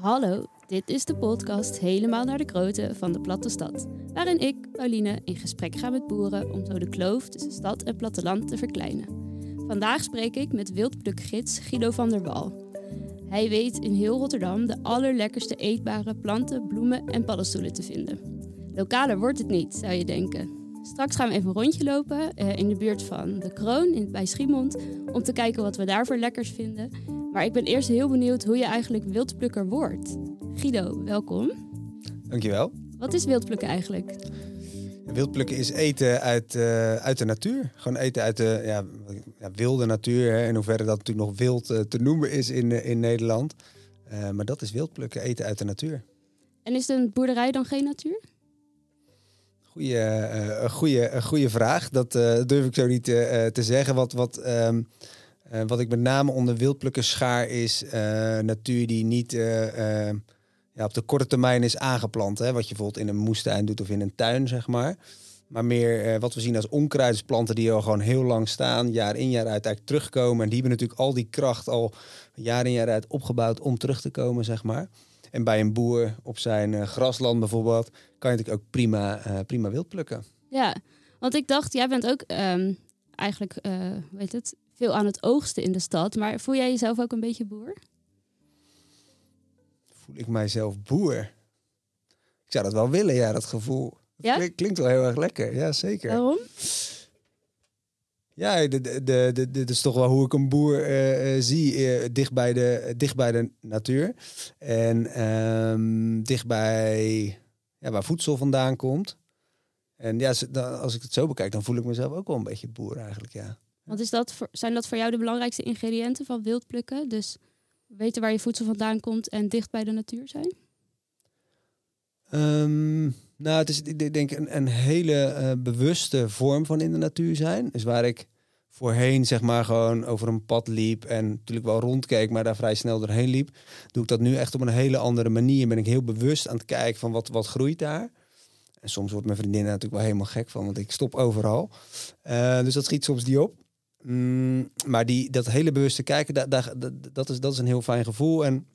Hallo, dit is de podcast Helemaal naar de Kroten van de Platte Stad. Waarin ik, Pauline, in gesprek ga met boeren om zo de kloof tussen stad en platteland te verkleinen. Vandaag spreek ik met wildplukgids Guido van der Wal. Hij weet in heel Rotterdam de allerlekkerste eetbare planten, bloemen en paddenstoelen te vinden. Lokaler wordt het niet, zou je denken. Straks gaan we even een rondje lopen eh, in de buurt van de Kroon in, bij Schiemond om te kijken wat we daar voor lekkers vinden. Maar ik ben eerst heel benieuwd hoe je eigenlijk wildplukker wordt. Guido, welkom. Dankjewel. Wat is wildplukken eigenlijk? Wildplukken is eten uit, uh, uit de natuur. Gewoon eten uit de ja, ja, wilde natuur. Hè. In hoeverre dat natuurlijk nog wild uh, te noemen is in, uh, in Nederland. maar dat is wildplukken, eten uit de natuur. En is een boerderij dan geen natuur? Goeie, een goede, een goede vraag. Dat durf ik zo niet te zeggen. Wat, wat, um, wat ik met name onder wildplukken schaar is natuur die niet ja, op de korte termijn is aangeplant. Hè? Wat je bijvoorbeeld in een moestuin doet of in een tuin, zeg maar. Maar meer eh, wat we zien als onkruidsplanten die al gewoon heel lang staan, jaar in jaar uit eigenlijk terugkomen. En die hebben natuurlijk al die kracht al jaar in jaar uit opgebouwd om terug te komen, zeg maar. En bij een boer op zijn grasland bijvoorbeeld, kan je natuurlijk ook prima, prima wild plukken. Ja, want ik dacht, jij bent ook um, eigenlijk, weet het, veel aan het oogsten in de stad. Maar voel jij jezelf ook een beetje boer? voel ik mijzelf boer. Ik zou dat wel willen, ja, dat gevoel. Ja? Klinkt, klinkt wel heel erg lekker, ja, zeker. Waarom? Ja, dit is toch wel hoe ik een boer uh, uh, zie, uh, dicht, bij de, dicht bij de natuur. En um, dicht bij ja, waar voedsel vandaan komt. En ja, als ik het zo bekijk, dan voel ik mezelf ook wel een beetje boer eigenlijk, ja. Want is dat zijn dat voor jou de belangrijkste ingrediënten van wildplukken? Dus weten waar je voedsel vandaan komt en dicht bij de natuur zijn? Um, nou, het is ik denk een, een hele uh, bewuste vorm van in de natuur zijn. Dus waar ik voorheen zeg maar gewoon over een pad liep en natuurlijk wel rondkeek, maar daar vrij snel doorheen liep, doe ik dat nu echt op een hele andere manier. Ben ik heel bewust aan het kijken van wat, wat groeit daar. En soms wordt mijn vriendin natuurlijk wel helemaal gek van, want ik stop overal. Uh, dus dat schiet soms die op. Mm, maar die, dat hele bewuste kijken, dat, is, dat is een heel fijn gevoel. En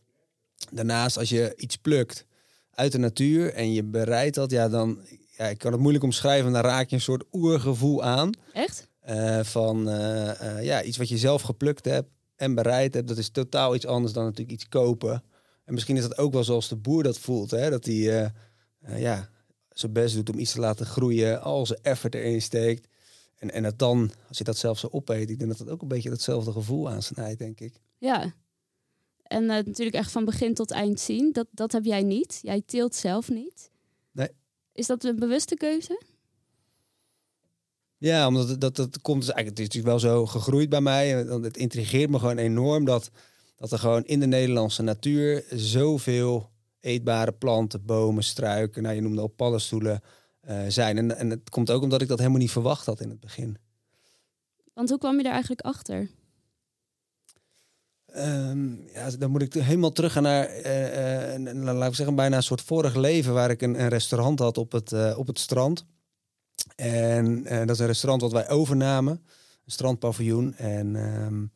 daarnaast, als je iets plukt uit de natuur en je bereidt dat, ja, dan, ja, ik kan het moeilijk omschrijven, dan raak je een soort oergevoel aan. Echt? Uh, van uh, uh, ja, iets wat je zelf geplukt hebt en bereid hebt, dat is totaal iets anders dan natuurlijk iets kopen. En misschien is dat ook wel zoals de boer dat voelt, hè? dat hij ja, zijn best doet om iets te laten groeien, al zijn effort erin steekt. En, en dat dan, als je dat zelf zo opeet, ik denk dat het ook een beetje hetzelfde gevoel aansnijdt, denk ik. Ja. En uh, natuurlijk echt van begin tot eind zien. Dat, dat heb jij niet. Jij teelt zelf niet. Nee. Is dat een bewuste keuze? Ja, omdat het, dat, dat komt dus eigenlijk, het is natuurlijk wel zo gegroeid bij mij. Het intrigeert me gewoon enorm dat, dat er gewoon in de Nederlandse natuur zoveel eetbare planten, bomen, struiken, nou je noemde al paddenstoelen, uh, zijn. En, en het komt ook omdat ik dat helemaal niet verwacht had in het begin. Want hoe kwam je daar eigenlijk achter? Um, ja, dan moet ik helemaal terug naar, uh, uh, laten we zeggen, bijna een soort vorig leven waar ik een, een restaurant had op het, uh, op het strand. En dat is een restaurant wat wij overnamen, een strandpaviljoen. En um,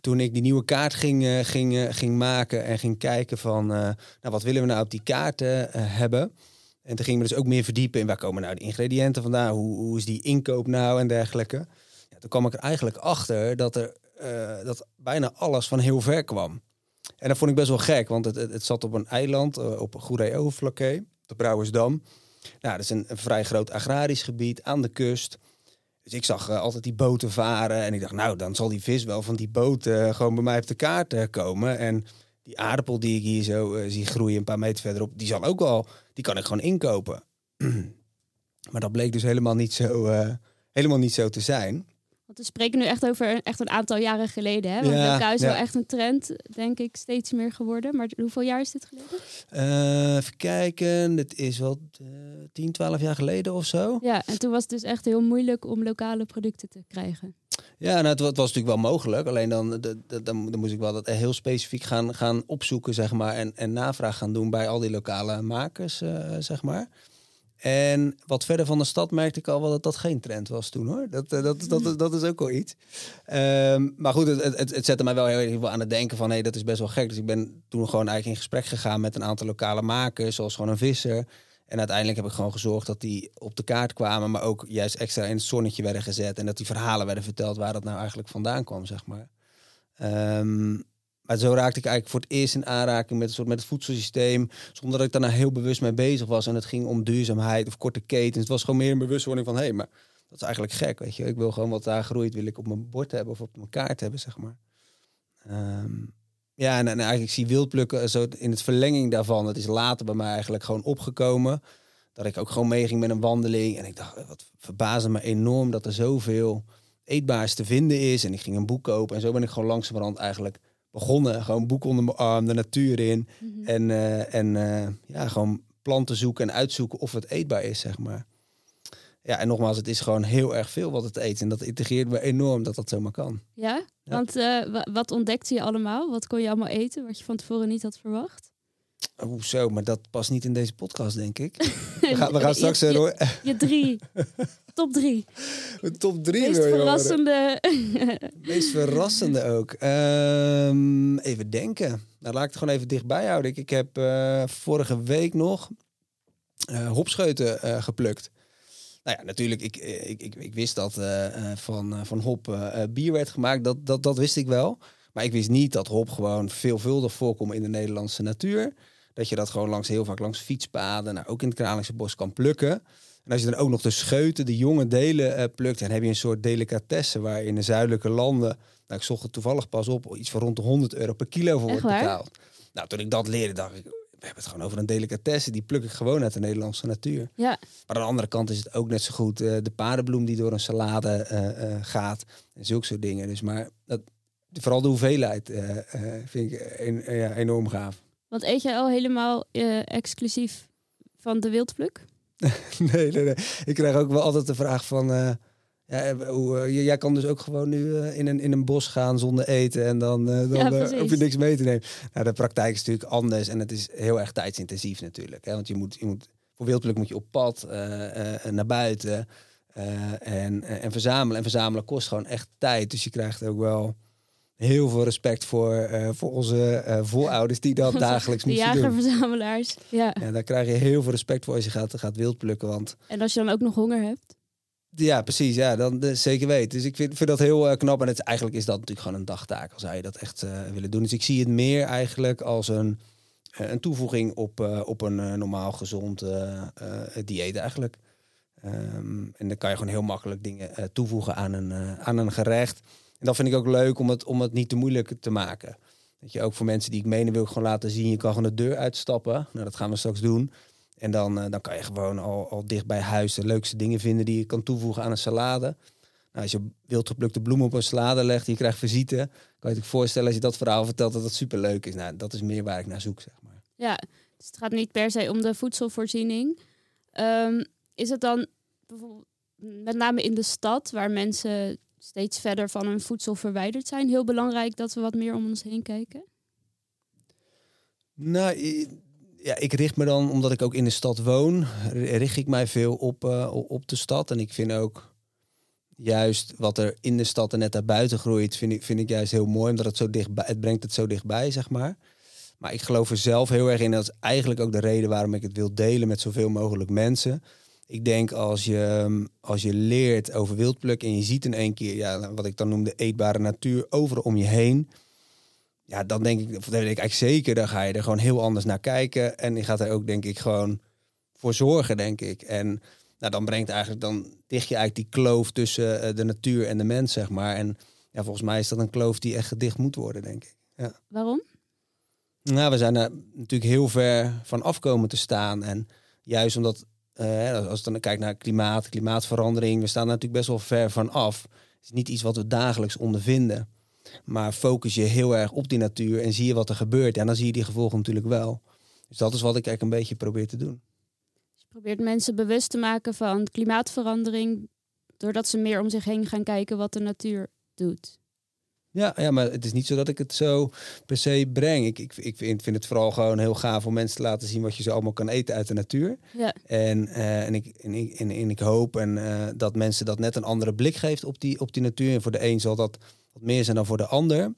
toen ik die nieuwe kaart ging, ging, ging maken en ging kijken van, nou, wat willen we nou op die kaart hebben? En toen gingen we dus ook meer verdiepen in waar komen nou de ingrediënten vandaan, hoe, hoe is die inkoop nou en dergelijke. Ja, toen kwam ik er eigenlijk achter dat er uh, dat bijna alles van heel ver kwam. En dat vond ik best wel gek, want het, het, zat op een eiland, uh, op Goeree-Overflakkee, de Brouwersdam. Nou, dat is een, vrij groot agrarisch gebied aan de kust. Dus ik zag uh, altijd die boten varen en ik dacht, nou, dan zal die vis wel van die boot gewoon bij mij op de kaart komen. En die aardappel die ik hier zo zie groeien een paar meter verderop, die zal ook wel, die kan ik gewoon inkopen. maar dat bleek dus helemaal niet zo, helemaal niet zo te zijn. Want we spreken nu echt over een, echt een aantal jaren geleden. Hè? Want ja, is ja. wel echt een trend, denk ik, steeds meer geworden. Maar hoeveel jaar is dit geleden? Uh, even kijken, het is wel uh, 10, 12 jaar geleden of zo. Ja, en toen was het dus echt heel moeilijk om lokale producten te krijgen. Ja, nou, het, was natuurlijk wel mogelijk. Alleen dan, de, dan, dan moest ik wel dat heel specifiek gaan, gaan opzoeken, zeg maar. En, en navraag gaan doen bij al die lokale makers, uh, zeg maar. En wat verder van de stad merkte ik al wel dat dat geen trend was toen hoor. Dat, dat, dat, dat, dat is ook wel iets. Ehm, maar goed, het, het, het zette mij wel heel erg aan het denken van hé, hey, dat is best wel gek. Dus ik ben toen gewoon eigenlijk in gesprek gegaan met een aantal lokale makers, zoals gewoon een visser. En uiteindelijk heb ik gewoon gezorgd dat die op de kaart kwamen, maar ook juist extra in het zonnetje werden gezet. En dat die verhalen werden verteld waar dat nou eigenlijk vandaan kwam, zeg maar. Um, maar zo raakte ik eigenlijk voor het eerst in aanraking met, een soort, met het voedselsysteem. Zonder dat ik daar nou heel bewust mee bezig was. En het ging om duurzaamheid of korte ketens. Het was gewoon meer een bewustwording van... hé, hey, maar dat is eigenlijk gek, weet je. Ik wil gewoon wat daar groeit, wil ik op mijn bord hebben of op mijn kaart hebben, zeg maar. Um, ja, en, en, eigenlijk zie wildplukken zo in het verlenging daarvan. Het is later bij mij eigenlijk gewoon opgekomen. Dat ik ook gewoon meeging met een wandeling. En ik dacht, wat verbaasde me enorm dat er zoveel eetbaars te vinden is. En ik ging een boek kopen. En zo ben ik gewoon langzamerhand eigenlijk begonnen. Gewoon boek onder mijn arm, de natuur in. Mhm. En, uh, en uh, ja, gewoon planten zoeken en uitzoeken of het eetbaar is, zeg maar. Ja, en nogmaals, het is gewoon heel erg veel wat het eet. En dat integreert me enorm dat dat zomaar kan. Ja, want uh, wat ontdekte je allemaal? Wat kon je allemaal eten wat je van tevoren niet had verwacht? Oeh, zo, maar dat past niet in deze podcast, denk ik. We gaan, we gaan straks... je, je, je drie. top drie. top drie Meest verrassende. Meest verrassende ook. Um, even denken. Nou, laat ik het gewoon even dichtbij houden. Ik, ik heb uh, vorige week nog uh, hopscheuten uh, geplukt. Nou ja, natuurlijk, ik, ik, ik, ik wist dat van, van hop bier werd gemaakt. Dat, dat, dat wist ik wel. Maar ik wist niet dat hop gewoon veelvuldig voorkomt in de Nederlandse natuur. Dat je dat gewoon langs heel vaak langs fietspaden, nou, ook in het Kralingse bos kan plukken. En als je dan ook nog de scheuten, de jonge delen uh, plukt, dan heb je een soort delicatesse waar in de zuidelijke landen, nou, ik zocht het toevallig pas op, iets van rond de 100 euro per kilo voor wordt betaald. Nou, toen ik dat leerde, dacht ik, we hebben het gewoon over een delicatesse. Die pluk ik gewoon uit de Nederlandse natuur. Ja. Maar aan de andere kant is het ook net zo goed uh, de paardenbloem die door een salade uh, gaat. En zulke soort dingen. Dus maar dat, vooral de hoeveelheid vind ik een, ja, enorm gaaf. Want eet jij al helemaal exclusief van de wildpluk? nee, nee, nee. Ik krijg ook wel altijd de vraag van... Ja, hoe, uh, jij kan dus ook gewoon nu uh, in, een, in een bos gaan zonder eten en dan, dan ja, hoef je niks mee te nemen. Nou, de praktijk is natuurlijk anders en het is heel erg tijdsintensief natuurlijk. Hè? Want je moet, je moet, voor wildpluk moet je op pad, naar buiten en, en verzamelen. En verzamelen kost gewoon echt tijd. Dus je krijgt ook wel heel veel respect voor, voor onze voorouders die dat dagelijks moesten doen. jagerverzamelaars, ja. En daar krijg je heel veel respect voor als je gaat, gaat wild plukken. Want... En als je dan ook nog honger hebt? Ja, precies. Ja, dan uh, zeker weten. Dus ik vind, vind dat heel knap. En het, eigenlijk is dat natuurlijk gewoon een dagtaak als je dat echt willen doen. Dus ik zie het meer eigenlijk als een, een toevoeging op, op een normaal gezond dieet eigenlijk. Um, en dan kan je gewoon heel makkelijk dingen toevoegen aan een, aan een gerecht. En dat vind ik ook leuk om het, om het niet te moeilijk te maken. Dat je ook voor mensen die ik menen wil gewoon laten zien, je kan gewoon de deur uitstappen. Nou, dat gaan we straks doen. En dan, uh, dan kan je gewoon al, al dicht bij huis de leukste dingen vinden die je kan toevoegen aan een salade. Nou, als je wild geplukte bloemen op een salade legt, je krijgt visite. Kan je je voorstellen als je dat verhaal vertelt dat dat super leuk is. Nou, dat is meer waar ik naar zoek, zeg maar. Ja, dus het gaat niet per se om de voedselvoorziening. Um, is het dan bijvoorbeeld met name in de stad, waar mensen steeds verder van hun voedsel verwijderd zijn, heel belangrijk dat we wat meer om ons heen kijken? Nou, ja, ik richt me dan, omdat ik ook in de stad woon, richt ik mij veel op, uh, op de stad. En ik vind ook juist wat er in de stad en net daarbuiten groeit, vind ik, vind ik juist heel mooi, omdat het zo dichtbij, het brengt het zo dichtbij, zeg maar. Maar ik geloof er zelf heel erg in. Dat is eigenlijk ook de reden waarom ik het wil delen met zoveel mogelijk mensen ik denk als je, ehm, als je leert over wildpluk en je ziet in één keer, ja, wat ik dan noem de eetbare natuur, overal om je heen. Ja, dan denk ik, dat weet ik eigenlijk zeker, dan ga je er gewoon heel anders naar kijken. En je gaat er ook, denk ik, gewoon voor zorgen, denk ik. En nou, dan brengt eigenlijk, dan dicht je eigenlijk die kloof tussen eh, de natuur en de mens, zeg maar. En ja, volgens mij is dat een kloof die echt gedicht moet worden, denk ik. Ja. Waarom? Nou, we zijn er natuurlijk heel ver van afkomen te staan. En juist omdat uh, als je dan kijkt naar klimaat, klimaatverandering, we staan natuurlijk best wel ver van af. Het is niet iets wat we dagelijks ondervinden. Maar focus je heel erg op die natuur en zie je wat er gebeurt. En dan zie je die gevolgen natuurlijk wel. Dus dat is wat ik eigenlijk een beetje probeer te doen. Je probeert mensen bewust te maken van klimaatverandering, doordat ze meer om zich heen gaan kijken wat de natuur doet. Ja, ja, maar het is niet zo dat ik het zo per se breng. Ik, ik, ik vind, vind het vooral gewoon heel gaaf om mensen te laten zien wat je zo allemaal kan eten uit de natuur. Ja. En, eh, en, ik, en, ik, en, en ik hoop en, eh, dat mensen dat net een andere blik geeft op die, op die natuur. En voor de een zal dat wat meer zijn dan voor de ander.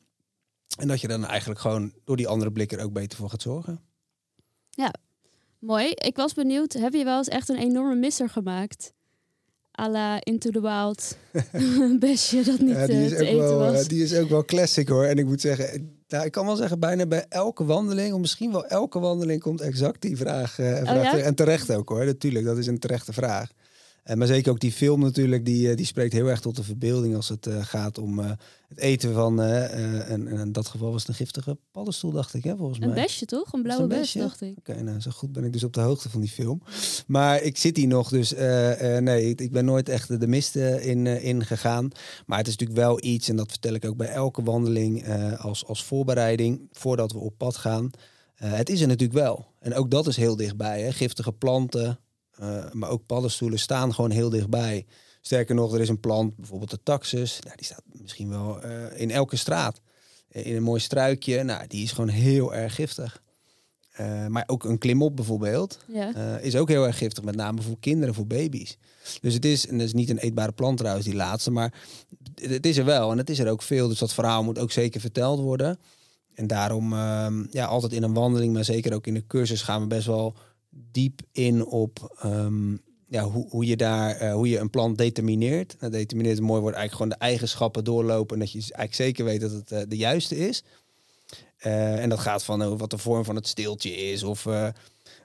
En dat je dan eigenlijk gewoon door die andere blik er ook beter voor gaat zorgen. Mooi. Ik was benieuwd, heb je wel eens echt een enorme misser gemaakt? à la Into the Wild. Een besje dat niet Ja, die, eh, is te ook eten wel, was. eh, die is ook wel classic hoor. En ik moet zeggen, nou, ik kan wel zeggen, bijna bij elke wandeling, of misschien wel elke wandeling, komt exact die vraag. eh, vraag Oh ja? En terecht ook hoor, natuurlijk, dat is een terechte vraag. Eh, maar zeker ook die film natuurlijk, die, eh, die spreekt heel erg tot de verbeelding als het eh, gaat om het eten van, en, en in dat geval was het een giftige paddenstoel, dacht ik, hè, volgens Een mij. besje toch? Een blauwe een bes, dacht ik. Oké, nou zo goed ben ik dus op de hoogte van die film. Maar ik zit hier nog, dus nee, ik, ik ben nooit echt de, mist in, in gegaan. Maar het is natuurlijk wel iets, en dat vertel ik ook bij elke wandeling als, als voorbereiding, voordat we op pad gaan. Het is er natuurlijk wel. En ook dat is heel dichtbij. Hè? Giftige planten, eh, maar ook paddenstoelen staan gewoon heel dichtbij. Sterker nog, er is een plant, bijvoorbeeld de taxus. Nou, die staat misschien wel eh, in elke straat. Eh, in een mooi struikje, nou, die is gewoon heel erg giftig. Maar ook een klimop bijvoorbeeld Ja. is ook heel erg giftig, met name voor kinderen, voor baby's. Dus het is, en dat is niet een eetbare plant trouwens, die laatste, maar het het is er wel en het is er ook veel. Dus dat verhaal moet ook zeker verteld worden. En daarom, ehm, ja, altijd in een wandeling, maar zeker ook in de cursus gaan we best wel diep in op ehm, ja, hoe, hoe je daar, eh, hoe je een plant determineert. Nou, determineert een mooi woord, eigenlijk gewoon de eigenschappen doorlopen en dat je eigenlijk zeker weet dat het eh, de juiste is. Eh, en dat gaat van wat de vorm van het steeltje is, of,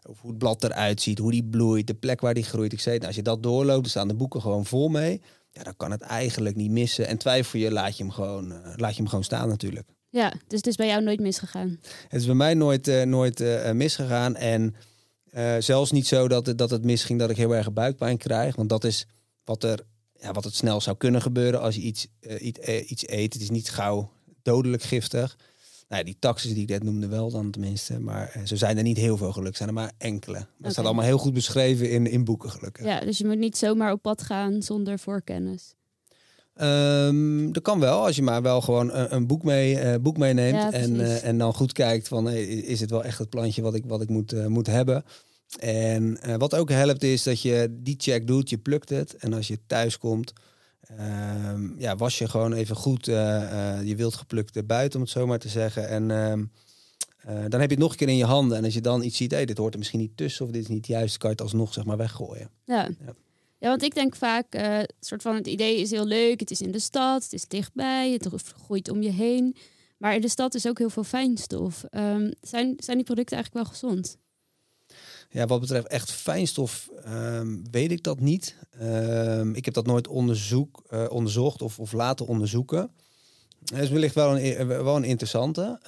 of hoe het blad eruit ziet, hoe die bloeit, de plek waar die groeit. Ik zei, nou, als je dat doorloopt, dan staan de boeken gewoon vol mee. Ja, dan kan het eigenlijk niet missen. En twijfel je, laat je hem gewoon, laat je hem gewoon staan natuurlijk. ja, dus het is bij jou nooit misgegaan. Het is bij mij nooit, nooit misgegaan. En eh, zelfs niet zo dat het, dat het misging dat ik heel erg buikpijn krijg. Want dat is wat, er, ja, wat het snel zou kunnen gebeuren als je iets, eh, iets, eh, iets eet. Het is niet gauw dodelijk giftig. Nou ja, die taxes die ik net noemde wel dan tenminste. Maar zo zijn er niet heel veel gelukkig. zijn er maar enkele. Maar het staat allemaal heel goed beschreven in, in boeken gelukkig. Ja, dus je moet niet zomaar op pad gaan zonder voorkennis. Ehm, dat kan wel, als je maar wel gewoon een, een boek, mee, eh, boek meeneemt. Ja, en, eh, en dan goed kijkt van hey, is het wel echt het plantje wat ik, wat ik moet, eh, moet hebben. En wat ook helpt is dat je die check doet, je plukt het. En als je thuis komt, ehm, ja, was je gewoon even goed je wild geplukte buiten, om het zo maar te zeggen. En ehm, eh, dan heb je het nog een keer in je handen. En als je dan iets ziet, hey, dit hoort er misschien niet tussen of dit is niet juist, kan je het alsnog zeg maar weggooien. Ja. Ja. Ja, want ik denk vaak, eh, soort van het idee is heel leuk. Het is in de stad, het is dichtbij, het groeit om je heen. Maar in de stad is ook heel veel fijnstof. Ehm, zijn, zijn die producten eigenlijk wel gezond? Ja, wat betreft echt fijnstof ehm, weet ik dat niet. Ehm, ik heb dat nooit onderzoek, eh, onderzocht of, of laten onderzoeken. Het is wellicht wel een, eh, wel een interessante.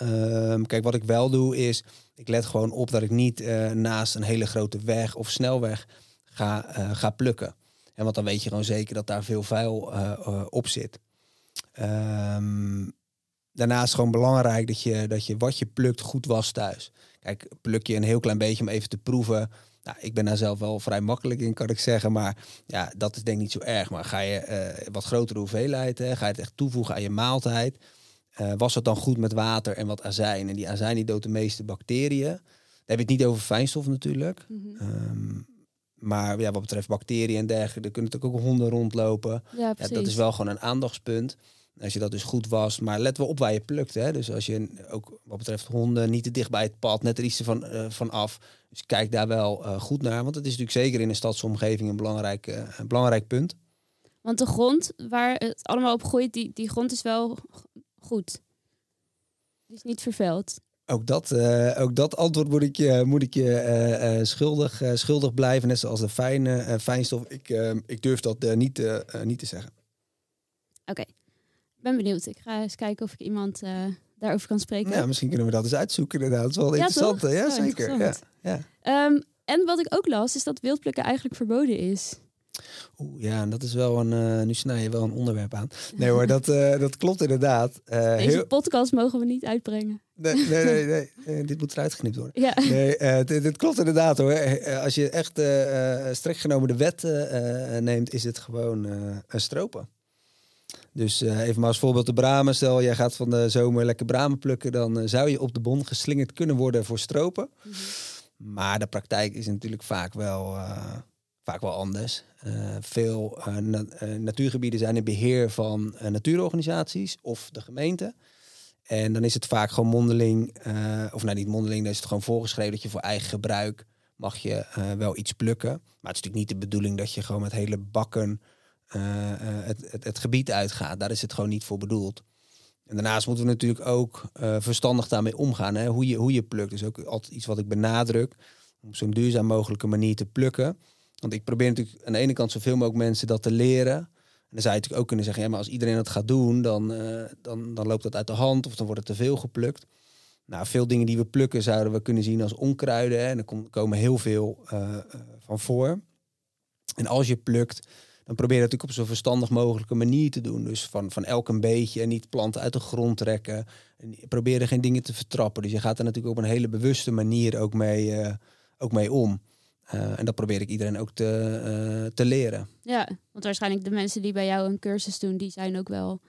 Kijk, wat ik wel doe is, ik let gewoon op dat ik niet naast een hele grote weg of snelweg ga, ga plukken. En want dan weet je gewoon zeker dat daar veel vuil eh, eh, op zit. Ehm, daarnaast is het gewoon belangrijk dat je, dat je wat je plukt goed was thuis. Kijk, pluk je een heel klein beetje om even te proeven. Nou, ik ben daar zelf wel vrij makkelijk in, kan ik zeggen. Maar ja, dat is denk ik niet zo erg. Maar ga je eh, wat grotere hoeveelheid, hè, ga je het echt toevoegen aan je maaltijd. was het dan goed met water en wat azijn? En die azijn die doodt de meeste bacteriën. Dan heb je het niet over fijnstof natuurlijk. Ehm, maar ja, wat betreft bacteriën en dergelijke, er kunnen natuurlijk ook honden rondlopen. Ja, dat is wel gewoon een aandachtspunt. Als je dat dus goed was. Maar let wel op waar je plukt. Hè? Dus als je ook wat betreft honden niet te dicht bij het pad, net er iets van, eh, van af. Dus kijk daar wel eh, goed naar. Want het is natuurlijk zeker in een stadsomgeving een belangrijk, eh, een belangrijk punt. Want de grond waar het allemaal op groeit, die, die grond is wel goed. Die is niet vervuild. Ook dat, eh, ook dat antwoord moet ik je, moet ik je eh, eh, schuldig, schuldig blijven. Net zoals de fijne, fijnstof. Ik, ik durf dat niet, niet te zeggen. Oké, ben benieuwd. Ik ga eens kijken of ik iemand daarover kan spreken. Ja, misschien kunnen we dat eens uitzoeken inderdaad. Dat is wel Ja, interessant. toch? Ja, zeker. Ja, ja. En wat ik ook las, is dat wildplukken eigenlijk verboden is. Oeh, ja, en dat is wel een. eh, nu snij je wel een onderwerp aan. Nee hoor, dat, eh, dat klopt inderdaad. Eh, Deze heel- podcast mogen we niet uitbrengen. nee, nee, nee, nee, dit moet eruit geknipt worden. Ja, Nee, dit, dit klopt inderdaad hoor. Als je echt streng genomen de wet neemt, is het gewoon een stropen. Dus even maar als voorbeeld de bramen. Stel, jij gaat van de zomer lekker bramen plukken. Dan zou je op de bon geslingerd kunnen worden voor stropen. Maar de praktijk is natuurlijk vaak wel, vaak wel anders. Eh, veel eh, eh, natuurgebieden zijn in beheer van natuurorganisaties of de gemeente. En dan is het vaak gewoon mondeling, of nou niet mondeling, dan is het gewoon voorgeschreven dat je voor eigen gebruik mag je wel iets plukken. Maar het is natuurlijk niet de bedoeling dat je gewoon met hele bakken het, het, het gebied uitgaat. Daar is het gewoon niet voor bedoeld. En daarnaast moeten we natuurlijk ook verstandig daarmee omgaan. Hè? Hoe, je, hoe je plukt is ook altijd iets wat ik benadruk. Om zo'n duurzaam mogelijke manier te plukken. Want ik probeer natuurlijk aan de ene kant zoveel mogelijk mensen dat te leren. En dan zou je natuurlijk ook kunnen zeggen, ja, maar als iedereen dat gaat doen, dan, eh, dan, dan loopt dat uit de hand of dan wordt het te veel geplukt. Nou, veel dingen die we plukken zouden we kunnen zien als onkruiden. Hè? En er kom- komen heel veel eh, eh, van voor. En als je plukt, dan probeer je dat natuurlijk op zo'n verstandig mogelijke manier te doen. Dus van, van elk een beetje en niet planten uit de grond trekken. En probeer er geen dingen te vertrappen. Dus je gaat er natuurlijk op een hele bewuste manier ook mee, ook mee om. Eh, en dat probeer ik iedereen ook te, eh, te leren. Ja, want waarschijnlijk de mensen die bij jou een cursus doen, die zijn ook wel,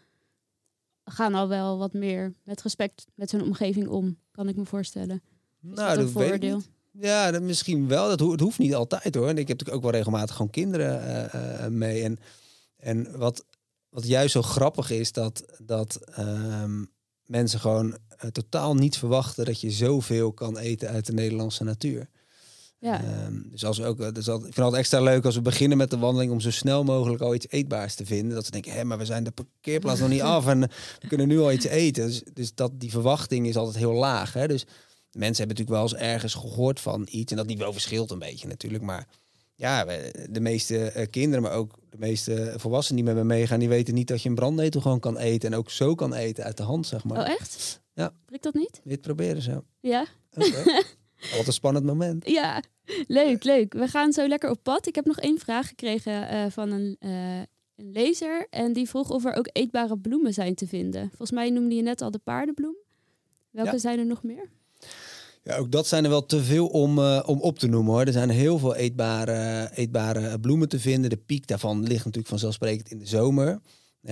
gaan al wel wat meer met respect met hun omgeving om, kan ik me voorstellen. Is dat een weet ik. Ja, dat misschien wel. Dat ho het hoeft niet altijd hoor. En ik heb natuurlijk ook wel regelmatig gewoon kinderen eh, mee. En, en wat, wat juist zo grappig is, dat, dat ehm, mensen gewoon totaal niet verwachten dat je zoveel kan eten uit de Nederlandse natuur. Ja. Ehm, dus als we ook, eh, dus al- ik vind het altijd extra leuk als we beginnen met de wandeling om zo snel mogelijk al iets eetbaars te vinden. Dat ze denken, hé, maar we zijn de parkeerplaats nog niet af en we kunnen nu al iets eten. Dus, dus dat die verwachting is altijd heel laag. Hè? Dus mensen hebben natuurlijk wel eens ergens gehoord van iets en dat niveau verschilt een beetje natuurlijk. Maar ja, de meeste eh, kinderen, maar ook de meeste volwassenen die met me meegaan, die weten niet dat je een brandnetel gewoon kan eten en ook zo kan eten uit de hand, zeg maar. Oh, echt? Ja. Prikt dat niet? Het proberen zo? Ja. Wat een spannend moment. Ja, leuk, leuk. We gaan zo lekker op pad. Ik heb nog één vraag gekregen eh, van een, eh, een lezer. En die vroeg of er ook eetbare bloemen zijn te vinden. Volgens mij noemde je net al de paardenbloem. Welke Ja. zijn er nog meer? Ja, ook dat zijn er wel te veel om, eh, om op te noemen hoor. Er zijn heel veel eetbare, eetbare bloemen te vinden. De piek daarvan ligt natuurlijk vanzelfsprekend in de zomer.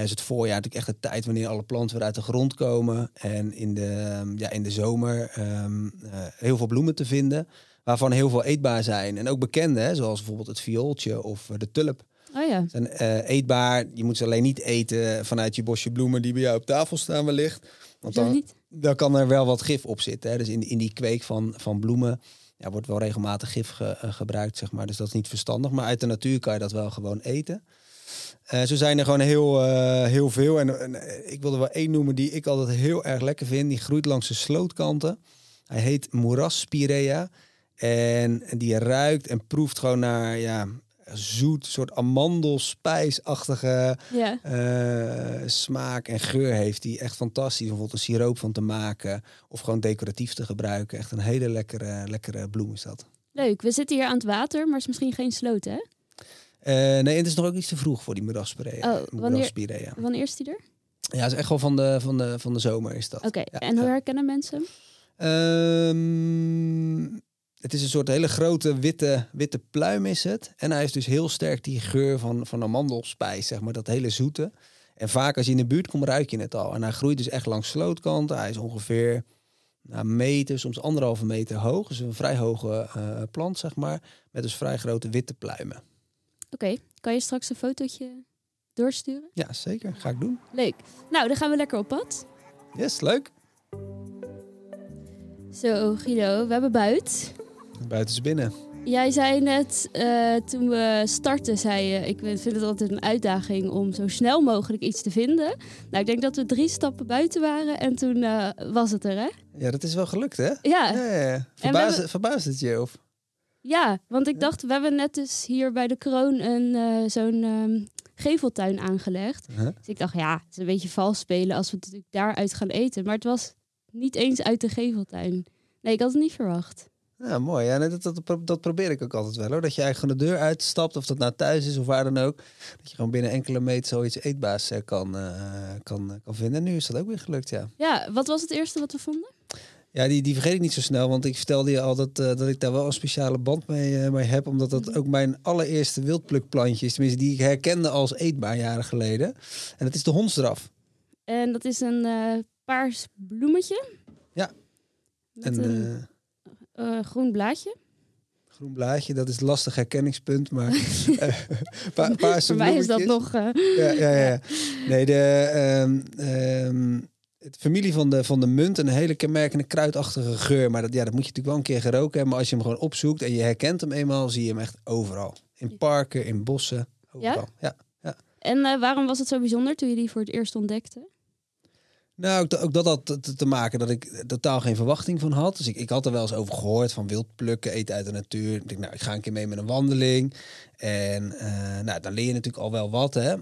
Is het voorjaar natuurlijk echt de tijd wanneer alle planten weer uit de grond komen. En in de, ehm, ja, in de zomer ehm, eh, heel veel bloemen te vinden. Waarvan heel veel eetbaar zijn. En ook bekende, hè, zoals bijvoorbeeld het viooltje of eh, de tulp. Oh ja. Zijn eh, eetbaar. Je moet ze alleen niet eten vanuit je bosje bloemen die bij jou op tafel staan wellicht. Want dan, dan kan er wel wat gif op zitten. Hè? Dus in, in die kweek van, van bloemen ja, wordt wel regelmatig gif ge- gebruikt, zeg maar. Dus dat is niet verstandig. Maar uit de natuur kan je dat wel gewoon eten. Eh, zo zijn er gewoon heel, eh, heel veel. En, en, eh, ik wil er wel één noemen die ik altijd heel erg lekker vind. Die groeit langs de slootkanten. Hij heet moerasspirea. En die ruikt en proeft gewoon naar ja, zoet, soort amandelspijsachtige Ja. smaak en geur heeft. Die echt fantastisch. Bijvoorbeeld een siroop van te maken. Of gewoon decoratief te gebruiken. Echt een hele lekkere, lekkere bloem is dat. Leuk. We zitten hier aan het water, maar het is misschien geen sloot, hè? Eh, nee, het is nog ook iets te vroeg voor die moerasspirea. Oh, wanneer- Moerasspirea. Wanneer is die er? Ja, het is echt wel van de, van de, van de zomer is dat. Oké. Ja, en hoe ja. herkennen mensen? Ehm, het is een soort hele grote witte, witte pluim is het. En hij heeft dus heel sterk die geur van, van amandelspijs, zeg maar. Dat hele zoete. En vaak als je in de buurt komt, ruik je het al. En hij groeit dus echt langs slootkanten. Hij is ongeveer nou, een meter, soms anderhalve meter hoog. Dus een vrij hoge eh, plant, zeg maar. Met dus vrij grote witte pluimen. Oké. Kan je straks een fotootje doorsturen? Ja, zeker. Ga ik doen. Leuk. Nou, dan gaan we lekker op pad. Yes, leuk. Zo, Guido, we hebben buit. Buiten is binnen. Jij zei net, eh, toen we startten, zei je... ik vind het altijd een uitdaging om zo snel mogelijk iets te vinden. Nou, ik denk dat we drie stappen buiten waren en toen eh, was het er, hè? Ja, dat is wel gelukt, hè? Ja, Ja, ja, ja. we Verbaast, hebben- verbaast het je? Of? Ja want ik dacht, we hebben net dus hier bij de Kroon een, eh, zo'n ehm, geveltuin aangelegd. Huh? Dus ik dacht, ja, het is een beetje vals spelen als we natuurlijk daaruit gaan eten. Maar het was niet eens uit de geveltuin. Nee, ik had het niet verwacht. Ja, mooi. Ja, dat, dat, dat probeer ik ook altijd wel hoor. Dat je eigenlijk de deur uitstapt, of dat nou thuis is of waar dan ook. Dat je gewoon binnen enkele meter zoiets eetbaars eh, kan, eh, kan, kan vinden. En nu is dat ook weer gelukt, ja. Ja, wat was het eerste wat we vonden? Ja, die, die vergeet ik niet zo snel, want ik vertelde je al dat, eh, dat ik daar wel een speciale band mee, eh, mee heb, omdat dat ook mijn allereerste wildplukplantje is, tenminste die ik herkende als eetbaar jaren geleden. En dat is de hondsdraf. En dat is een eh, paars bloemetje. Ja. Met En, een groen blaadje. groen blaadje, dat is een lastig herkenningspunt, maar pa paarse Voor mij is dat nog... Ja, ja, ja. Nee, de ehm, ehm, het familie van de, van de munt, een hele kenmerkende kruidachtige geur. Maar dat, ja, dat moet je natuurlijk wel een keer geroken hebben. Maar als je hem gewoon opzoekt en je herkent hem eenmaal, zie je hem echt overal. In parken, in bossen, overal. Ja. En eh, waarom was het zo bijzonder toen je die voor het eerst ontdekte? Nou, ook, ook dat had te, te maken dat ik totaal geen verwachting van had. Dus ik, ik had er wel eens over gehoord van wild plukken, eten uit de natuur. Ik denk, nou, ik ga een keer mee met een wandeling. En eh, nou, dan leer je natuurlijk al wel wat, hè.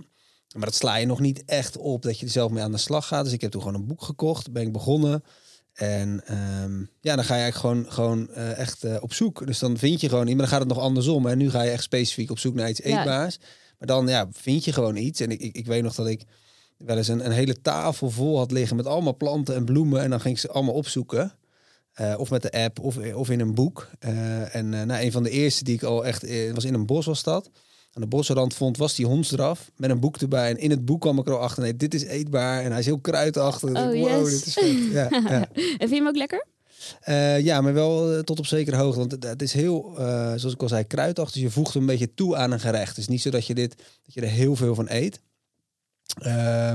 Maar dat sla je nog niet echt op dat je er zelf mee aan de slag gaat. Dus ik heb toen gewoon een boek gekocht, ben ik begonnen. En ehm, ja, dan ga je eigenlijk gewoon, gewoon eh, echt eh, op zoek. Dus dan vind je gewoon iets, maar dan gaat het nog andersom. En nu ga je echt specifiek op zoek naar iets Ja. eetbaars. Maar dan ja, vind je gewoon iets. En ik, ik, ik weet nog dat ik wel eens een, een hele tafel vol had liggen met allemaal planten en bloemen. En dan ging ik ze allemaal opzoeken. Eh, of met de app of, of in een boek. En nou, een van de eerste die ik al echt was in een bos was dat. Aan de bosrand vond was die hondsdraf met een boek erbij. En in het boek kwam ik er al achter. Nee, dit is eetbaar en hij is heel kruidachtig. Oh, wow, yes. dit is vet. Ja, ja. En vind je hem ook lekker? Eh, ja, maar wel eh, tot op zekere hoogte. Want het, het is heel, eh, zoals ik al zei, kruidachtig. Dus je voegt hem een beetje toe aan een gerecht. Het is niet zo dat je, dit, dat je er heel veel van eet.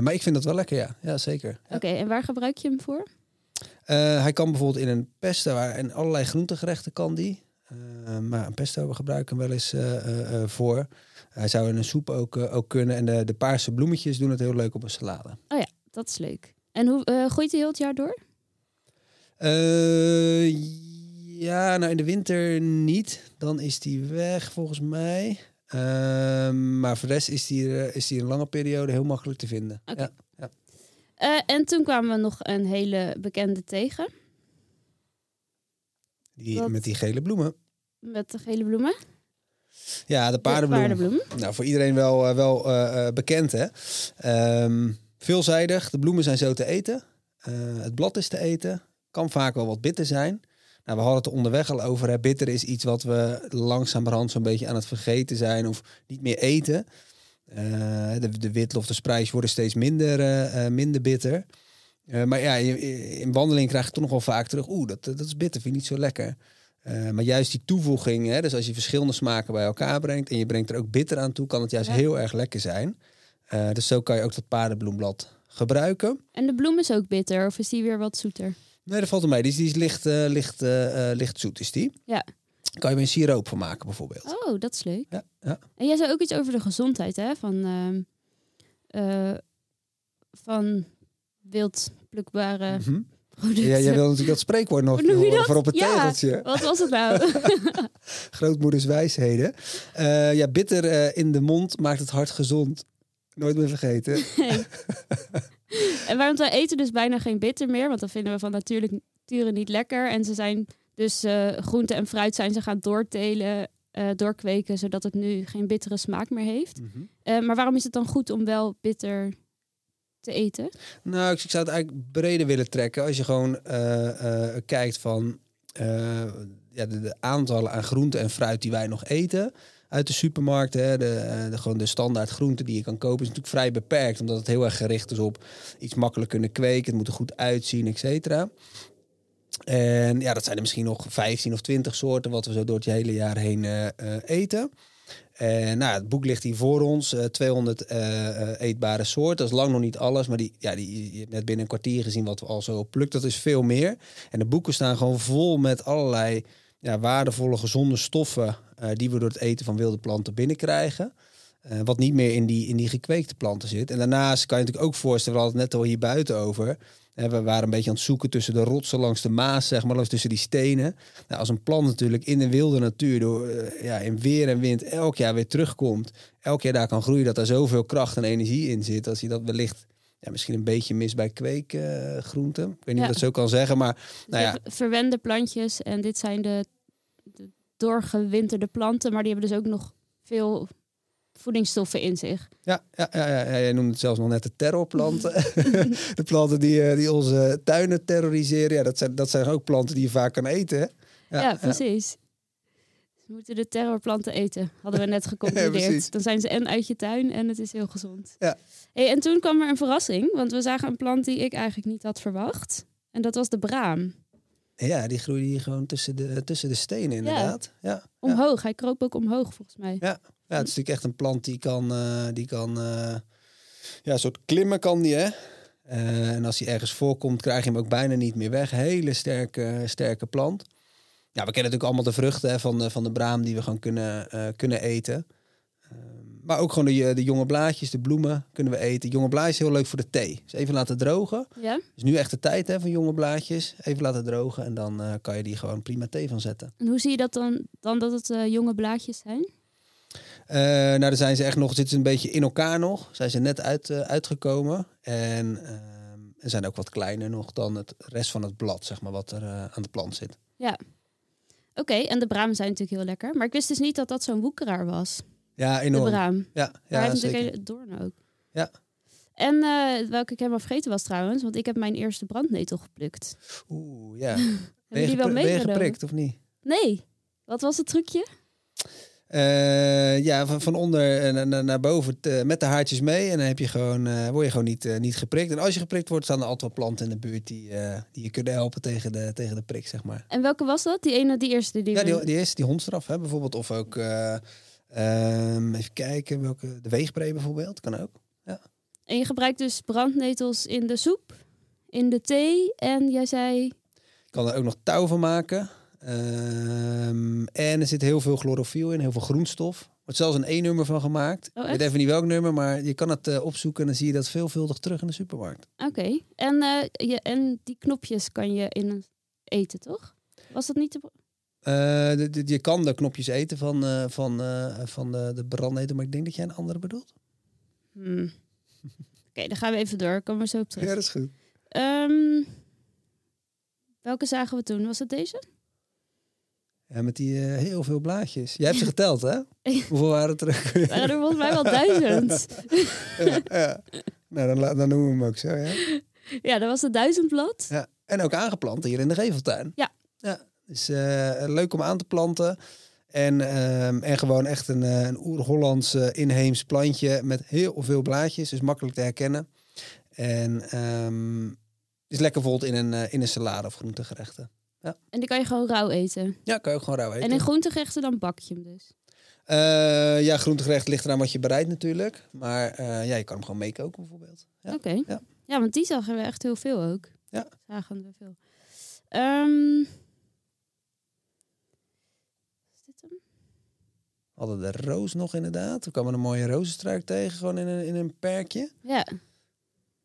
Maar ik vind dat wel lekker, ja. Ja, zeker. Ja. Oké, en waar gebruik je hem voor? Hij kan bijvoorbeeld in een pesto en allerlei groentegerechten kan die. Eh, maar een pesto we gebruiken hem wel eens eh, eh, voor. Hij zou in een soep ook, ook kunnen. En de, de paarse bloemetjes doen het heel leuk op een salade. Dat is leuk. En hoe groeit hij heel het jaar door? Ja, nou in de winter niet. Dan is die weg volgens mij. Maar voor de rest is die, is die een lange periode heel makkelijk te vinden. Ja. Eh, en toen kwamen we nog een hele bekende tegen. Die, Wat? Met die gele bloemen. Met de gele bloemen. Ja, de De paardenbloem. paardenbloem. Nou, voor iedereen wel, eh, wel eh, eh, bekend, hè? Ehm, veelzijdig. De bloemen zijn zo te eten. Het blad is te eten. Kan vaak wel wat bitter zijn. Nou, we hadden het er onderweg al over. Hè. Bitter is iets wat we langzamerhand zo'n beetje aan het vergeten zijn of niet meer eten. De, de witlof, de spruitjes worden steeds minder, minder bitter. Eh, maar ja, je- in wandeling krijg je toch nog wel vaak terug. Oeh, dat, dat is bitter, vind ik niet zo lekker. Eh, maar juist die toevoeging, hè, dus als je verschillende smaken bij elkaar brengt en je brengt er ook bitter aan toe, kan het juist Ja. heel erg lekker zijn. Eh, dus zo kan je ook dat paardenbloemblad gebruiken. En de bloem is ook bitter, of is die weer wat zoeter? Nee, dat valt er mee. Die is, die is licht, licht, licht zoet, is die. Ja. Kan je weer een siroop van maken, bijvoorbeeld. Oh, dat is leuk. Ja, ja. En jij zei ook iets over de gezondheid, hè? Van, ehm, eh, van wildplukbare Mhm. producten. Ja, jij wil natuurlijk dat spreekwoord nog horen voor op het Ja. tegeltje. Wat was het nou? Grootmoeders wijsheden. Eh, ja, bitter eh, in de mond maakt het hart gezond. Nooit meer vergeten. Nee. en waarom wij eten dus bijna geen bitter meer, want dat vinden we van natuurlijk nature niet lekker. En ze zijn dus eh groente en fruit zijn ze gaan doortelen, doorkweken, zodat het nu geen bittere smaak meer heeft. Mhm. Maar waarom is het dan goed om wel bitter te eten? Nou, ik ik zou het eigenlijk breder willen trekken. Als je gewoon eh, eh, kijkt van eh, ja, de, aantallen aan groenten en fruit die wij nog eten uit de supermarkt. Hè, de, de, gewoon de standaard groenten die je kan kopen is natuurlijk vrij beperkt. Omdat het heel erg gericht is op iets makkelijk kunnen kweken. Het moet er goed uitzien, et cetera. En ja, dat zijn er misschien nog 15 of 20 soorten wat we zo door het hele jaar heen eten. En nou, het boek ligt hier voor ons. eh 200 eh, eh, eetbare soorten. Dat is lang nog niet alles. Maar die, ja, die, je hebt net binnen een kwartier gezien wat we al zo plukt. Dat is veel meer. En de boeken staan gewoon vol met allerlei ja, waardevolle, gezonde stoffen. eh, die we door het eten van wilde planten binnenkrijgen. Eh, wat niet meer in die, in die gekweekte planten zit. En daarnaast kan je natuurlijk ook voorstellen, we hadden het net al hier buiten over. We waren een beetje aan het zoeken tussen de rotsen langs de Maas, zeg maar, langs tussen die stenen. Nou, als een plant natuurlijk in de wilde natuur, door, eh, ja, in weer en wind, elk jaar weer terugkomt. Elk jaar daar kan groeien, dat daar zoveel kracht en energie in zit. Als je dat wellicht ja, misschien een beetje mist bij kweekgroenten. ik weet niet Ja. of dat zo kan zeggen, maar nou ja, verwende plantjes en dit zijn de, de doorgewinterde planten, maar die hebben dus ook nog veel voedingsstoffen in zich. Ja, ja, ja, ja, jij noemde het zelfs nog net de terrorplanten. de planten die, eh, die onze tuinen terroriseren. Ja, dat zijn, dat zijn ook planten die je vaak kan eten. Hè? Ja, precies. We moeten de terrorplanten eten, hadden we net geconcludeerd. Dan zijn ze en uit je tuin en het is heel gezond. Ja. Hey, en toen kwam er een verrassing, want we zagen een plant die ik eigenlijk niet had verwacht. En dat was de braam. Ja, die groeide hier gewoon tussen de, tussen de stenen inderdaad. Ja. Ja, Omhoog, hij kroop ook omhoog volgens mij. ja. Ja, het is natuurlijk echt een plant die kan, eh, die kan eh, ja, een soort klimmen kan die hè. Eh, en als hij ergens voorkomt, krijg je hem ook bijna niet meer weg. Hele sterke, sterke plant. Ja, we kennen natuurlijk allemaal de vruchten hè, van, de, van de braam die we gewoon kunnen, kunnen eten. Ehm, maar ook gewoon de, de jonge blaadjes, de bloemen kunnen we eten. Jonge blaadjes is heel leuk voor de thee. Dus even laten drogen. Ja? is nu echt de tijd hè, van jonge blaadjes. Even laten drogen en dan kan je die gewoon prima thee van zetten. En hoe zie je dat dan, dan dat het jonge blaadjes zijn? Eh, nou, dan zijn ze echt nog, zitten ze een beetje in elkaar nog. Zijn ze net uit, eh, uitgekomen. En er zijn ook wat kleiner nog dan het rest van het blad, zeg maar, wat er eh, aan de plant zit. Ja. Oké, en de bramen zijn natuurlijk heel lekker. Maar ik wist dus niet dat dat zo'n woekeraar was. Ja, De enorm. braam. Ja, Ja, hij heeft natuurlijk hele doorn ook. Ja. En eh, welke ik helemaal vergeten was trouwens, want ik heb mijn eerste brandnetel geplukt. Oeh, ja. Hebben die wel meegenomen? geprikt of niet? Nee. Wat was het trucje? Eh, ja, van, van onder eh, naar, naar boven t- met de haartjes mee. En dan heb je gewoon, eh, word je gewoon niet, eh, niet geprikt. En als je geprikt wordt, staan er altijd wel planten in de buurt die, eh, die je kunnen helpen tegen de, tegen de prik, zeg maar. En welke was dat? Die ene, die eerste die Ja, die, die is die hondstraf, hè, bijvoorbeeld. Of ook, eh, ehm, even kijken, welke, de weegbree bijvoorbeeld, kan ook. En je gebruikt dus brandnetels in de soep, in de thee en jij zei... Je kan er ook nog touw van maken. Ehm, en er zit heel veel chlorofiel in, heel veel groenstof. Er wordt zelfs een E-nummer van gemaakt. Oh, ik weet even niet welk nummer, maar je kan het eh, opzoeken en dan zie je dat veelvuldig terug in de supermarkt. Oké. En, eh, je, en die knopjes kan je in eten, toch? Was dat niet de... Eh, de- de- je kan de knopjes eten van, van, van de, de brandnetel, maar ik denk dat jij een andere bedoelt. Hmm. Oké, dan gaan we even door. Komen we zo op terug. dat is goed. Ehm, welke zagen we toen? Was het deze? Ja, met die eh, heel veel blaadjes. Jij hebt ze geteld, hè? Hoeveel waren het er? Waren er volgens mij wel duizend. ja, ja. Nou, dan, dan noemen we hem ook zo, ja. Ja, dat was het duizendblad. ja. En ook aangeplant hier in de geveltuin. Ja. ja. Dus eh, leuk om aan te planten. En, ehm, en gewoon echt een, eh, een oer-Hollands inheems plantje met heel veel blaadjes. Dus makkelijk te herkennen. En ehm, is lekker bijvoorbeeld in een, in een salade of groentegerechten. En die kan je gewoon rauw eten. Ja, kan je ook gewoon rauw eten. En in groentegerechten dan bak je hem dus. Eh, ja, groentegerecht ligt eraan wat je bereidt natuurlijk. Maar eh, ja, je kan hem gewoon meekoken bijvoorbeeld. Ja. Oké. ja. Ja. want die zagen we echt heel veel ook. Ja. Zagen we veel. Ehm, is dit hem? We hadden de roos nog inderdaad. We kwamen een mooie rozenstruik tegen, gewoon in een, in een perkje. Ja.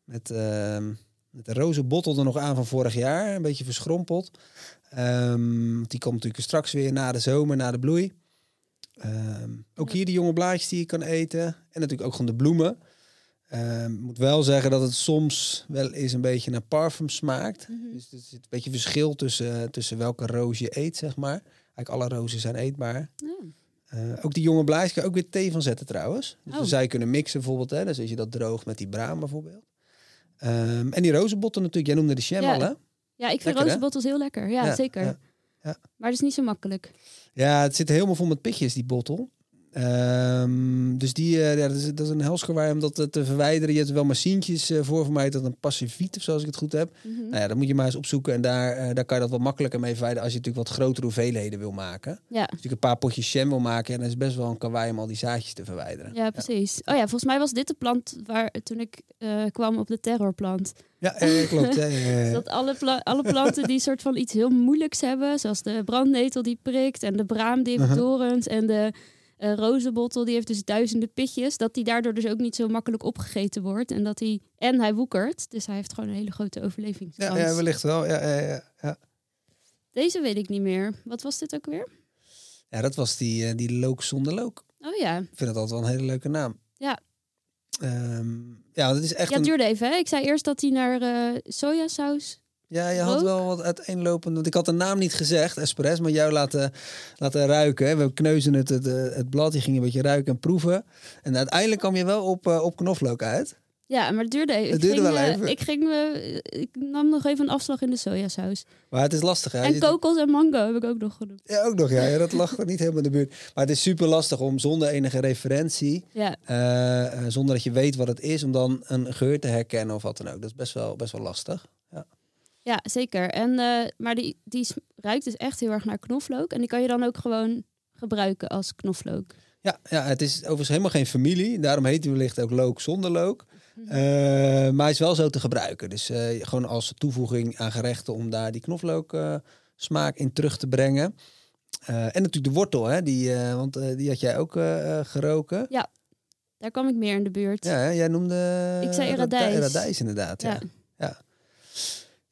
Met, ehm, met de rozenbottel er nog aan van vorig jaar. Een beetje verschrompeld. Ehm, die komt natuurlijk straks weer na de zomer, na de bloei. Ehm, ook hier de jonge blaadjes die je kan eten. En natuurlijk ook gewoon de bloemen. Ehm, Ik moet wel zeggen dat het soms wel eens een beetje naar parfum smaakt. Mhm. Dus er zit een beetje verschil tussen, tussen welke roos je eet, zeg maar. Eigenlijk alle rozen zijn eetbaar. Eh, ook die jonge blaadjes kan je ook weer thee van zetten trouwens. Dus Oh. je kunnen mixen bijvoorbeeld. Hè? Dus als je dat droogt met die braam bijvoorbeeld. Ehm, en die rozenbotten natuurlijk. Jij noemde de jam Ja. al hè? Ja, ik vind rozenbottels heel lekker. Ja, Ja, zeker. ja, ja. Maar het is niet zo makkelijk. Ja, het zit helemaal vol met pitjes, die bottel. Ehm, dus die, eh, ja, dat, is, dat is een helsgewaar om dat eh, te verwijderen. Je hebt er wel machientjes eh, voor. Voor mij dat een passiviet of zo, als ik het goed heb. Mhm. Nou ja, dan moet je maar eens opzoeken. En daar, daar kan je dat wat makkelijker mee verwijderen. Als je natuurlijk wat grotere hoeveelheden wil maken. Als Ja. je natuurlijk een paar potjes jam wil maken. En dan is het best wel een kawaii om al die zaadjes te verwijderen. ja, precies. Oh ja, volgens mij was dit de plant waar toen ik kwam op de terrorplant. Ja, eh, klopt. Dat alle, pla- alle planten die soort van iets heel moeilijks hebben, zoals de brandnetel die prikt en de braam die heeft Mhm. dorens en de eh rozenbottel die heeft dus duizenden pitjes, dat die daardoor dus ook niet zo makkelijk opgegeten wordt en dat hij en hij woekert, dus hij heeft gewoon een hele grote overlevingskans. Ja, ja, wellicht wel. Ja, ja, ja. Deze weet ik niet meer. Wat was dit ook weer? ja dat was die, eh, die look zonder look. Oh ja, Ik vind het altijd wel een hele leuke naam. Ja. Ehm, ja, het is echt ja, het een... duurde even. Hè? Ik zei eerst dat hij naar eh sojasaus Ja, je had wel wat uiteenlopend. Want ik had de naam niet gezegd, Espresso, maar jou laten, laten ruiken. We kneuzen het, het, eh, het blad, je ging een beetje ruiken en proeven. En uiteindelijk kwam je wel op, eh, op knoflook uit. Ja, maar het duurde even. Het Ik ging, wel eh, even. Ik, ging, ik nam nog even een afslag in de sojasaus. Maar het is lastig. Hè? en kokos en mango heb ik ook nog genoemd. Ja, ook nog. Ja, ja dat lag niet helemaal in de buurt. Maar het is super lastig om zonder enige referentie, Ja, zonder dat je weet wat het is, om dan een geur te herkennen of wat dan ook. Dat is best wel, best wel lastig. Ja zeker. En, eh, maar die, die ruikt dus echt heel erg naar knoflook. En die kan je dan ook gewoon gebruiken als knoflook. Ja, ja, het is overigens helemaal geen familie. Daarom heet hij wellicht ook look zonder look. Mhm. Eh, maar hij is wel zo te gebruiken. Dus eh, gewoon als toevoeging aan gerechten om daar die knoflook smaak in terug te brengen. En natuurlijk de wortel, hè, die, want die had jij ook geroken. Daar kwam ik meer in de buurt. Ja, hè, jij noemde... Ik zei radijs. radijs, inderdaad. Ja, Ja.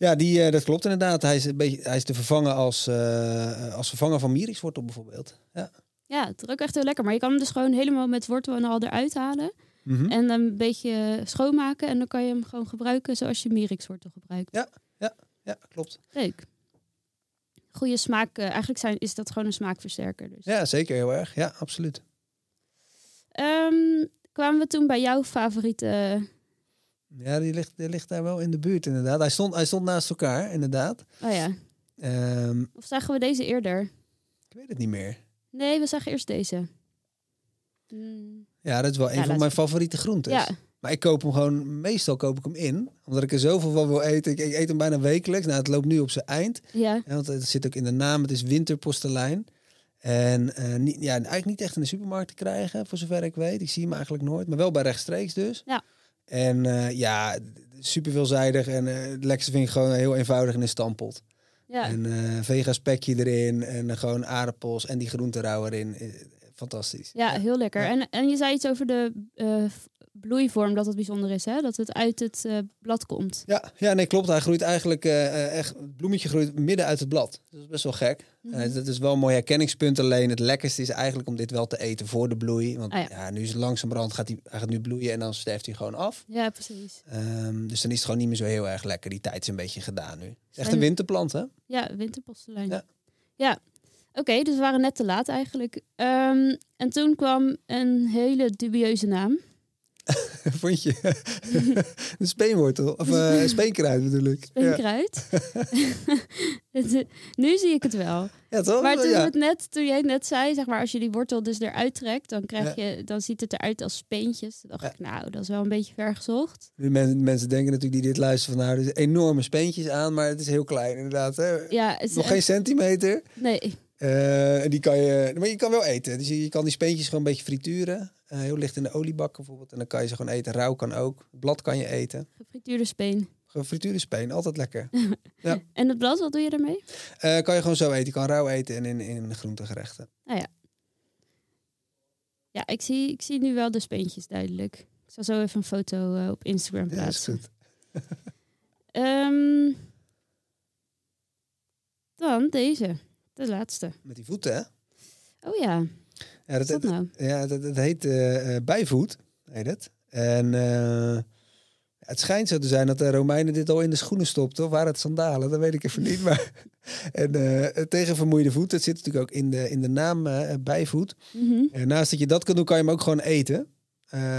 Ja. ja die, eh, dat klopt inderdaad. Hij is, een beetje, hij is te vervangen als, eh, als vervanger van mierikswortel bijvoorbeeld. Ja. Ja, het ruikt echt heel lekker. Maar je kan hem dus gewoon helemaal met wortel en al eruit halen. Mhm. En dan een beetje schoonmaken. En dan kan je hem gewoon gebruiken zoals je mierikswortel gebruikt. Ja, klopt. Leuk. Goede smaak. eh, eigenlijk zijn, is dat gewoon een smaakversterker. Dus. Ja, zeker heel erg. Ja, absoluut. Ehm, kwamen we toen bij jouw favoriete... Ja, die ligt, die ligt daar wel in de buurt inderdaad. Hij stond, hij stond naast elkaar, inderdaad. Oh ja. Ehm, Of zagen we deze eerder? ik weet het niet meer. Nee, we zagen eerst deze. Ja, dat is wel een van mijn favoriete groentes. ja, Maar ik koop hem gewoon, meestal koop ik hem in. Omdat ik er zoveel van wil eten. Ik, ik eet hem bijna wekelijks. Nou, het loopt nu op zijn eind. ja. Ja, want het zit ook in de naam. Het is winterpostelijn. En eh, niet, ja, eigenlijk niet echt in de supermarkt te krijgen, voor zover ik weet. Ik zie hem eigenlijk nooit. Maar wel bij rechtstreeks dus. Ja. En eh, ja, super veelzijdig. En eh, het lekkerste vind ik gewoon heel eenvoudig in een stampot. ja. En eh vega spekje erin. En gewoon aardappels en die groenterauw erin. Fantastisch. Ja, heel lekker. Ja. En, en je zei iets over de bloeivorm, dat het bijzonder is, hè? Dat het uit het eh, blad komt. Ja, ja, nee, klopt. Hij groeit eigenlijk eh, eh, echt. Het bloemetje groeit midden uit het blad. Dat is best wel gek. Eh, dat is wel een mooi herkenningspunt. Alleen het lekkerste is eigenlijk om dit wel te eten voor de bloei. Want Ah, ja. ja. nu is het langzamerhand gaat hij, hij gaat nu bloeien en dan sterft hij gewoon af. Ja, precies. Ehm, dus dan is het gewoon niet meer zo heel erg lekker. Die tijd is een beetje gedaan nu. Het is echt een winterplant, hè? Ja, winterpostelijn. Ja. Ja. Oké, dus we waren net te laat eigenlijk. Ehm, en toen kwam een hele dubieuze naam. Vond je? een speenwortel. Of eh speenkruid bedoel ik. Speenkruid. Nu zie ik het wel. ja, toch? Maar toen, ja. het net, toen jij het net zei, zeg maar, als je die wortel dus eruit trekt, dan, krijg je, dan ziet het eruit als speentjes. Toen dacht ik, nou, dat is wel een beetje ver gezocht. Mensen, mensen denken natuurlijk die dit luisteren van nou, er zijn enorme speentjes aan, maar het is heel klein inderdaad. Hè? Ja, het is Nog echt- geen centimeter. Nee, Eh, en die kan je, maar je kan wel eten. Dus je, je kan die speentjes gewoon een beetje frituren. Eh, heel licht in de oliebak bijvoorbeeld. En dan kan je ze gewoon eten. Rauw kan ook. Blad kan je eten. gefrituurde speen. Gefrituurde speen, altijd lekker. En het blad, wat doe je daarmee? Eh, kan je gewoon zo eten. Je kan rauw eten en in, in groentegerechten. Ja, ik zie, ik zie nu wel de speentjes duidelijk. Ik zal zo even een foto op Instagram Ja, is plaatsen. goed. Ehm, dan deze, de laatste. Met die voeten, hè? Oh ja, Ja, dat nou? Ja, dat, dat heet eh, eh, bijvoet, heet het. En eh, het schijnt zo te zijn dat de Romeinen dit al in de schoenen stopten. Of waren het sandalen? Dat weet ik even niet. Maar, en tegen vermoeide voeten. Het zit natuurlijk ook in de, in de naam bijvoet. Mhm. En naast dat je dat kan doen, kan je hem ook gewoon eten.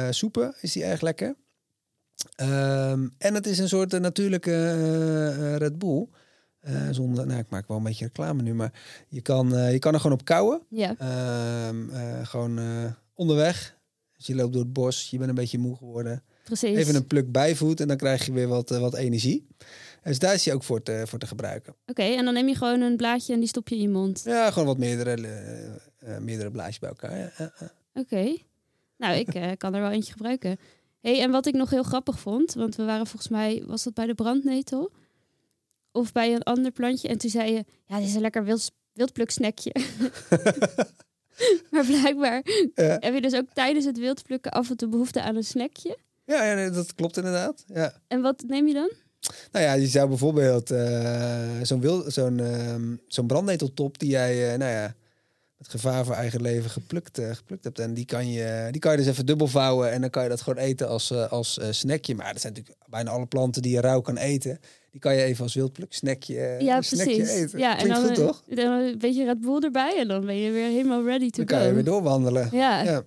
Soepen is die erg lekker. Ehm, en het is een soort natuurlijke Red Bull. Eh, zonder, nou, ik maak wel een beetje reclame nu, maar je kan, eh, je kan er gewoon op kouwen. Ja, Ehm, eh, gewoon onderweg. Als je loopt door het bos, je bent een beetje moe geworden. precies. Even een pluk bijvoet en dan krijg je weer wat, wat energie. Dus daar is hij ook voor te, voor te gebruiken. Oké, en dan neem je gewoon een blaadje en die stop je in je mond. Ja, gewoon wat meerdere, meerdere blaadjes bij elkaar. Ja. Oké. Nou, ik kan er wel eentje gebruiken. hey, en wat ik nog heel grappig vond, want we waren volgens mij, was dat bij de brandnetel? Of bij een ander plantje. En toen zei je, ja, dit is een lekker wild, wildpluksnackje. maar blijkbaar Ja. heb je dus ook tijdens het wildplukken af en toe behoefte aan een snackje. Ja, ja, nee, dat klopt inderdaad. Ja. En wat neem je dan? Nou ja, je zou bijvoorbeeld eh, zo'n wil- zo'n ehm, zo'n brandneteltop die jij, eh, nou ja, met gevaar voor eigen leven geplukt, eh, geplukt hebt. En die kan, je, die kan je dus even dubbel vouwen en dan kan je dat gewoon eten als, als snackje. Maar dat zijn natuurlijk bijna alle planten die je rauw kan eten. Die kan je even als wildpluk snackje, eh, Ja, snackje precies. eten. Ja, en Klinkt dan, goed, eh, toch? dan een beetje Red Bull erbij en dan ben je weer helemaal ready to Dan kan go. je weer doorwandelen. Ja. ja.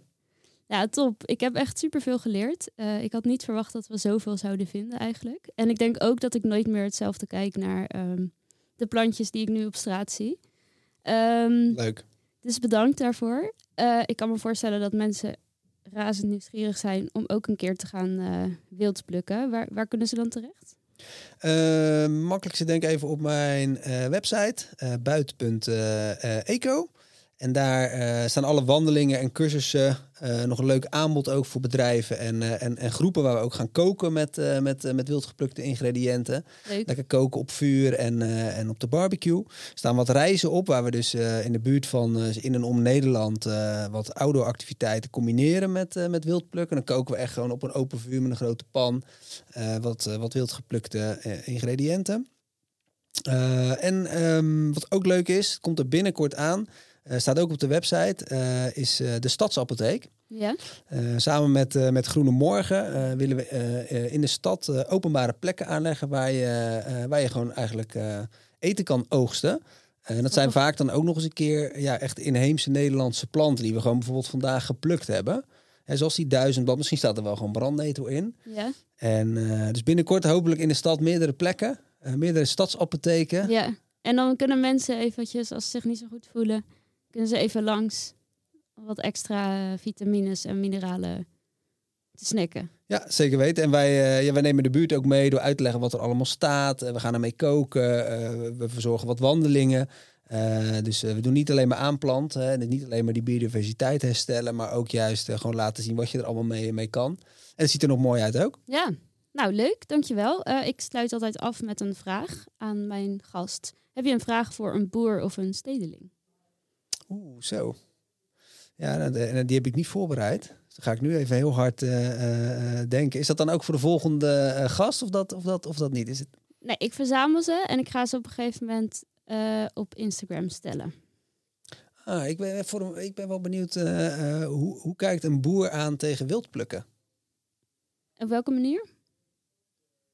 Ja. top. Ik heb echt superveel geleerd. Eh, ik had niet verwacht dat we zoveel zouden vinden eigenlijk. En ik denk ook dat ik nooit meer hetzelfde kijk naar ehm, de plantjes die ik nu op straat zie. Ehm, Leuk. dus bedankt daarvoor. Eh, ik kan me voorstellen dat mensen razend nieuwsgierig zijn om ook een keer te gaan eh wild plukken. Waar, waar kunnen ze dan terecht? Uh, makkelijkste denk even op mijn eh, website, uh, buiten.eco. En daar uh, staan alle wandelingen en cursussen. Uh, nog een leuk aanbod ook voor bedrijven en, uh, en, en groepen waar we ook gaan koken met, met, met wildgeplukte ingrediënten. Leuk. Lekker koken op vuur en, en op de barbecue. Er staan wat reizen op waar we dus in de buurt van in en om Nederland wat outdoor activiteiten combineren met, met wildplukken. Dan koken we echt gewoon op een open vuur met een grote pan wat, wat wildgeplukte ingrediënten. en um, wat ook leuk is, komt er binnenkort aan. Uh, staat ook op de website, uh, is uh, de Stadsapotheek. Ja. samen met, met Groene Morgen willen we in de stad openbare plekken aanleggen waar je, waar je gewoon eigenlijk eten kan oogsten. En dat zijn vaak dan ook nog eens een keer ja, echt inheemse Nederlandse planten die we gewoon bijvoorbeeld vandaag geplukt hebben. En zoals die duizendblad, misschien staat er wel gewoon brandnetel in. Ja. En dus binnenkort hopelijk in de stad meerdere plekken, meerdere stadsapotheken. Ja. En dan kunnen mensen eventjes, als ze zich niet zo goed voelen, kunnen ze even langs wat extra eh, vitamines en mineralen te snacken. Ja, zeker weten. En wij, uh, ja, wij nemen de buurt ook mee door uit te leggen wat er allemaal staat. Uh, we gaan ermee koken. Uh, we verzorgen wat wandelingen. dus we doen niet alleen maar aanplanten. En niet alleen maar die biodiversiteit herstellen. Maar ook juist gewoon laten zien wat je er allemaal mee, mee kan. En het ziet er nog mooi uit ook. Ja, nou leuk. Dankjewel. ik sluit altijd af met een vraag aan mijn gast. Heb je een vraag voor een boer of een stedeling? Oeh, zo. Ja, die heb ik niet voorbereid. Dus dan ga ik nu even heel hard uh, uh, denken. Is dat dan ook voor de volgende gast of dat, of, dat, of dat niet? Is het... Nee, ik verzamel ze en ik ga ze op een gegeven moment op Instagram stellen. Ah, ik, ben, voor, ik ben wel benieuwd, hoe, hoe kijkt een boer aan tegen wildplukken? Op welke manier?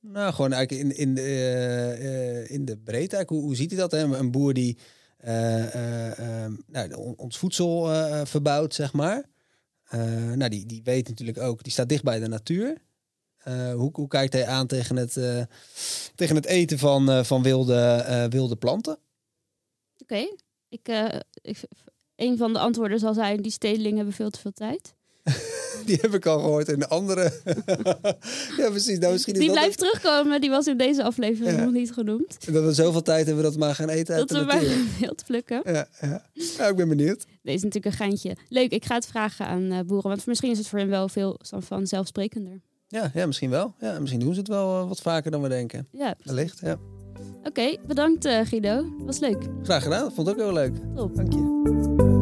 Nou, gewoon eigenlijk in, in, de, in de breedte. Hoe, hoe ziet hij dat? Hè? Een boer die nou, ons voedsel verbouwt, zeg maar. nou, die, die weet natuurlijk ook, die staat dicht bij de natuur. hoe, hoe kijkt hij aan tegen het, tegen het eten van, van wilde, wilde planten? Oké, ik, een van de antwoorden zal zijn, die stedelingen hebben veel te veel tijd. die heb ik al gehoord in de andere. ja, precies. Nou, misschien die blijft terugkomen. Die was in deze aflevering ja. nog niet genoemd. Dat we zoveel tijd hebben dat we maar gaan eten. Dat we maar wild plukken. Ja, ja. ja, ik ben benieuwd. Deze is natuurlijk een geintje. Leuk, ik ga het vragen aan uh, boeren. Want misschien is het voor hen wel veel vanzelfsprekender. Ja, ja, misschien wel. Ja, misschien doen ze het wel uh, wat vaker dan we denken. Ja, wellicht. Ja. Oké, okay, bedankt uh, Guido. Was leuk. Graag gedaan. Vond ik ook heel leuk. Top. Dank je.